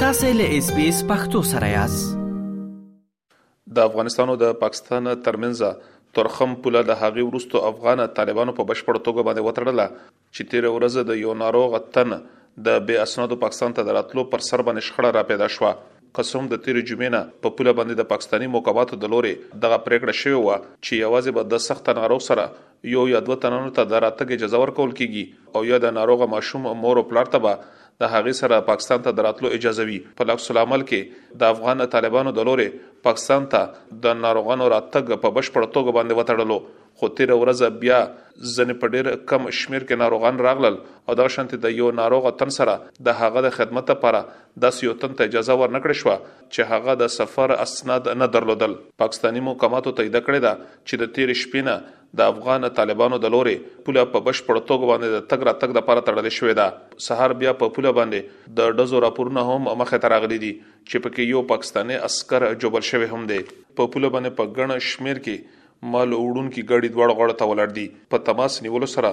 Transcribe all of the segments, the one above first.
تاسو له اس بي اس پختو سره یاست د افغانستان او د پاکستان ترمنځ ترخم پوله د هغې ورستو افغان طالبانو په بشپړ توګه باندې وتړله چې تیر ورځ د یو ناروغ تن د بې اسنادو پاکستان ته دراتلو پر سر باندې شخړه را پیدا شوه که څه هم د تېرې جمعې نه په پوله باندې د پاکستاني محکماتو د لورې دغه پرېکړه شوې وه چې یوازې به د سخته ناروغ سره یو یا دوه تنانو ته د راتګ اجازه ورکول کېږي او یا د ناروغ ماشوم مور او پلار ته به د هغې سره پاکستان ته د راتلو اجازه وي په عکس العمل کې د افغان طالبانو د لورې پاکستان ته د ناروغانو راتګ په بشپړه توګه باندې وتړلو خو تیره ورځ بیا ځنې په ډیر کم شمیر کې ناروغان راغلل او دغه شانتي د یو ناروغ تن سره د هغه د خدمت لپاره داسې یو تن ته اجازه ورنکړې شو چې هغه د سفر اسناد نه درلودل پاکستاني محکماتو تایید کړې ده چې د تیر شپې نه د افغان طالبانو د لوري پوله په بشپړ توګه باندې د تګ راتګ لپاره تړل شوې ده سهار بیا په پوله باندې د دزو راپورونه هم مخه تراغلي دي چې پکې یو پاکستاني عسكر جوبل شوی هم دی په پوله باندې په ګڼ شمیر کې مال وړونکي ګاډي دواړو غاړو ته ولاړ دي. په تماس نیولو سره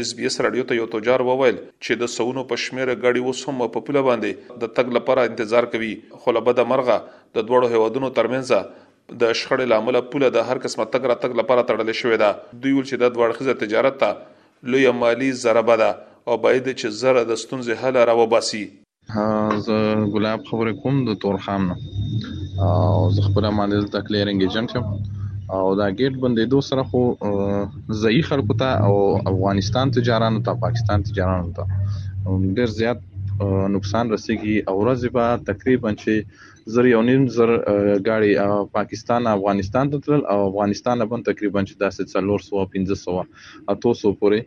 اس بي اس راډیو ته یو تجار وویل چې د سوونو په شمېر ګاډي اوس هم په پوله باندې د تګ لپاره انتظار کوي خو له بده مرغه د دواړو هېوادونو ترمنځ د شخړې له امله پوله د هر قسمه تګ راتګ لپاره تړلې شوې ده. دوی ویل چې دا دوه اړخیزه تجارت ته لویه مالي ضربه ده او باید چې زر د ستونزې حل راوباسي. ها زه ګلاب خبرې کوم د تورخام نه او زه خپله باندې دلته کلیرنګ ایجنټ یم او دا ګیټ بندېدو سره خو ځایي خلکو ته او افغانستان تجارانو ته پاکستان تجارانو ته ډېر زیات نقصان رسېږي او ورځې به تقریبا چې زر یو نیم زر ګاړي پاکستان افغانستان ته تلل او افغانستان به تقریبا چې داسې څلور سوه پنځه سوه اتو سوه پورې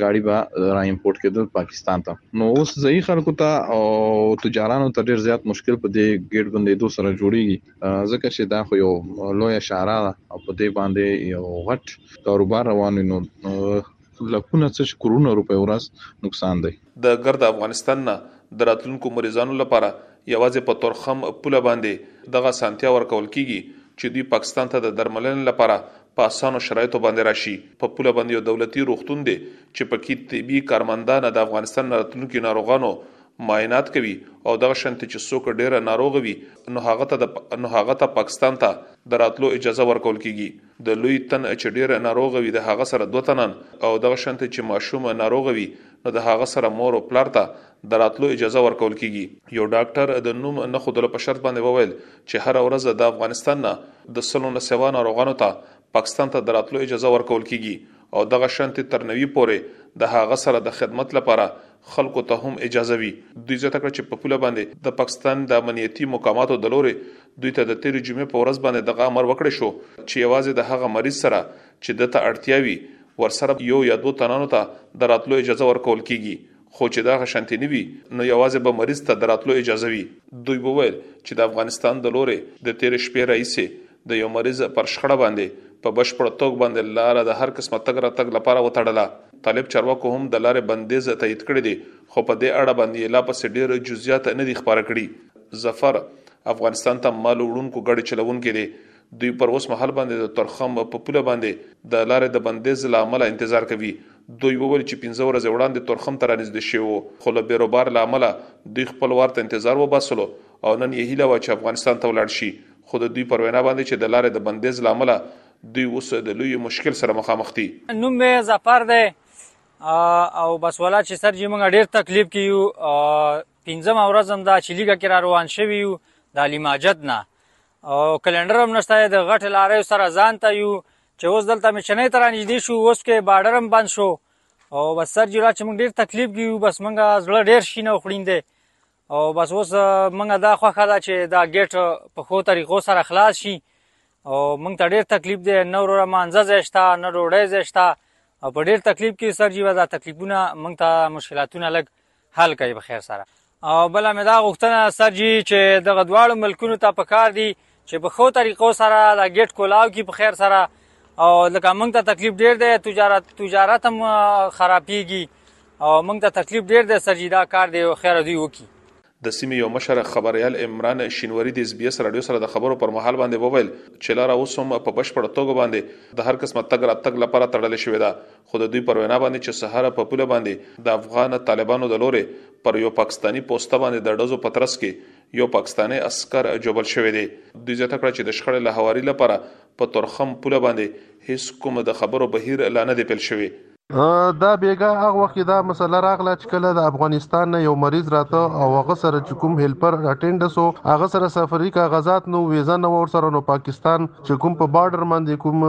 ګاډي به را امپورټ کېدل پاکستان ته نو اوس ځای خلکو ته او تجارانو ته ډیر زیات مشکل په دې ګیټ باندې دوه سره جوړیږي ځکه چې دا خو یو لوی شارع ده او په دې باندې یو غټ کاروبار روان نو لکونه څه کرونه روپۍ ورس نقصان دی د ګرد افغانستان نه د راتلونکو مریضانو لپاره یوازې په تورخم پوله باندې دغه سانتیا ورکول کیږي چې دوی پاکستان ته د درملنې لپاره په اسانو شرایطو باندې راشي په پوله باندې یو دولتي روغتون دی چې پکې طبي کارمندانه د افغانستان نه راتلونکي ناروغانو معاینات کوي او دغه شانتې چې څوک ډیره ناروغ وي نو هغه ته د نو هغه ته پاکستان ته د راتلو اجازه ورکول کیږي د لوی تن چې ډیر ناروغ وي د هغه سره دوه تنان او دغه شانتې چې ماشوم ناروغ وي نو د هغه سره مور او پلار ته د راتلو اجازه ورکول کیږي. یو ډاکټر د نوم نه ښودلو په شرط باندې وویل چې هره ورځ د افغانستان نه د سلو نه سوا ناروغانو ته پاکستان ته د راتلو اجازه ورکول کیږي او دغه شانتې تر نوي پورې د هغه سره د خدمت لپاره خلکو ته هم اجازه وي. دوی زیاته کړه چې په پوله باندې د پاکستان د امنیتي مقاماتو د لورې دوی ته د تیرې جمعې په ورځ باندې دغه امر وکړې شو چې یوازې د هغه مریض سره چې ده ته اړتیا وي ورسره یو یا دوه تنانو ته د راتلو اجازه ورکول کیږي خو چې دغه شانتې نه وي نو یوازې به مریض ته د راتلو اجازه وي. دوی وویل چې د افغانستان د لورې د تیرې شپې راهیسې د یو مریض پر شخړه باندې په بشپړه توګ باندې لاره د هر قسمه تګ راتګ لپاره وتړله. طالب چارواکو هم د لارې بندیز تایید کړی دی خو په دې اړه باندې یې لا پسې ډیر جزیات نه دي خپاره کړي. ظفر افغانستان ته مال وړونکو ګاډي چلوونکی دی دوی پر اوس مهال باندې د ترخم په پوله باندې د لارې د بندیز له امله انتظار کوي. دوی وویل چې پنځه ورځې وړاندې ترخم ته رانږدې شوي وو، خو له بیروبار له امله دوی خپل وار ته انتظار وباسلو او نن یې هیله وه چې افغانستان ته ولاړ شي، خو د دوی پر وینا باندې چې د لارې د بندیز له امله دوی اوس د لوی مشکل سره مخامخ دي. نوم مې ظفر دی او بس ولا چې سر جی موږ ډیر تکلیف کې یو پنځم ورځ هم دا چې لیګه کې را روان شوی یو د علي ماجد نه او کلندر هم نشته د غټ لارې سره ځان ته یو چې اوس دلته مې چنې تر نږدې شو اوس کې بارډر هم بند شو او بس سر جوړه چې موږ ډیر تکلیف کیو بس موږ زړه ډیر شینه او خړین دی او بس اوس موږ دا خوخه ده چې دا ګیټ په خو طریقو سره خلاص شي او موږ ته ډیر تکلیف دی نه وروره مانځه زشته نه ډوډۍ زشته او په ډیر تکلیف کې سر جیوه دا تکلیفونه موږ ته مشکلاتونه لګ حل کوي په خیر سره او بل مې دا غوښتنه سر جی چې دغه دواړو ملکونو ته پکار دي چې په خو طریقو سره دا ګیټ کولاو کی په خیر سره او لکه موږ ته تکلیف ډیر دی تجارت تجارت هم خرابېږي او موږ ته تکلیف ډیر دی سر جی دا کار دی او خیر دی وکي د سیمې یو مشر خبريال عمران شینوری د اس بي اس رادیو سره د خبرو پر مهال باندې وویل چې لاره اوس هم په بشپړ توګه باندې د هر قسمه تګ راتګ لپاره تړل شوې ده خو د دوی پر وینا باندې چې سهار په پوله باندې د افغان طالبانو د لورې پر یو پاکستاني پوسته باندې د ډزو په ترڅ کې یو پاکستاني عسکر ژوبل شوی دی دوی زیاته کړه چې د شخړې له هواري لپاره په تورخم پوله باندې هیڅ کوم د خبرو بهیر لا نه دی پیل شوی. دا بیګا هغه وخت کې دا مسله راغله چې کله د افغانستان نه یو مریض راته او هغه سره چې کوم هیلپر اټینډ سو هغه سره سفري کاغذات نه وو ویزه نه وه ورسره نو پاکستان چې کوم په بارډر باندې کوم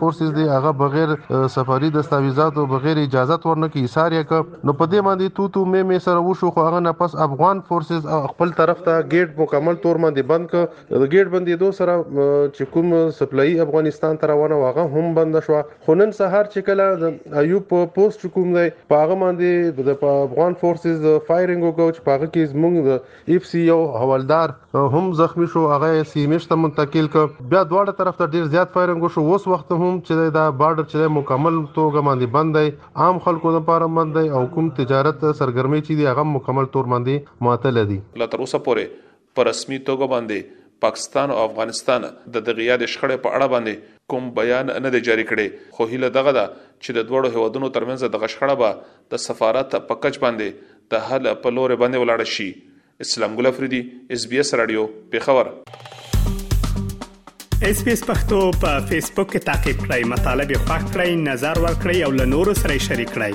فورسز دی هغه بغیر سفاري دستاویزاتو بغیر اجازه ورنه کی ایثار یک نو په دې باندې تو تو مې مې سره وشو خو هغه نه پس افغان فورسز خپل طرف ته گیټ مکمل تور باندې بند ک د گیټ باندې دو سره چې کوم سپلای افغانستان ته روانه واغه هم بند شو خو نن سهار چې کله د ایوب په پوسټ کوم دی پاغه باندې د افغان فورسز فایرینګ وکاو چې پاغه کې زمونږ ايف سي يو حوالدار هم زخمی شو هغه يې سي ميش ته منتقل کړ بیا دواړه طرف ته ډیر زیات فایرنګ وشو اوس وخت هم چې دی دا بارډر چې دی مکمل توګه باندې بند دی عام خلکو لپاره بند دی او کوم تجارت سرګرمۍ چې دي هغه مکمل تور باندې معطل دي. لا تر اوسه پورې په رسمي توګه باندې پاکستان او افغانستان د دغې یادې شخړې په اړه باندې کوم بیان نه دی جاري کړی خو هیله دغه ده چې د دواړو هېوادونو ترمنځ دغه شخړه به د سفارت په کچ باندې د حل په لورې باندې ولاړه شي اسلام ګل افریدي اس بي اس رادیو پیښور اس بي اس پختو په فیسبوک کې تا کې پلی مطلب یو فاک کړئ نظر ور کړئ او له نورو سره شریک کړئ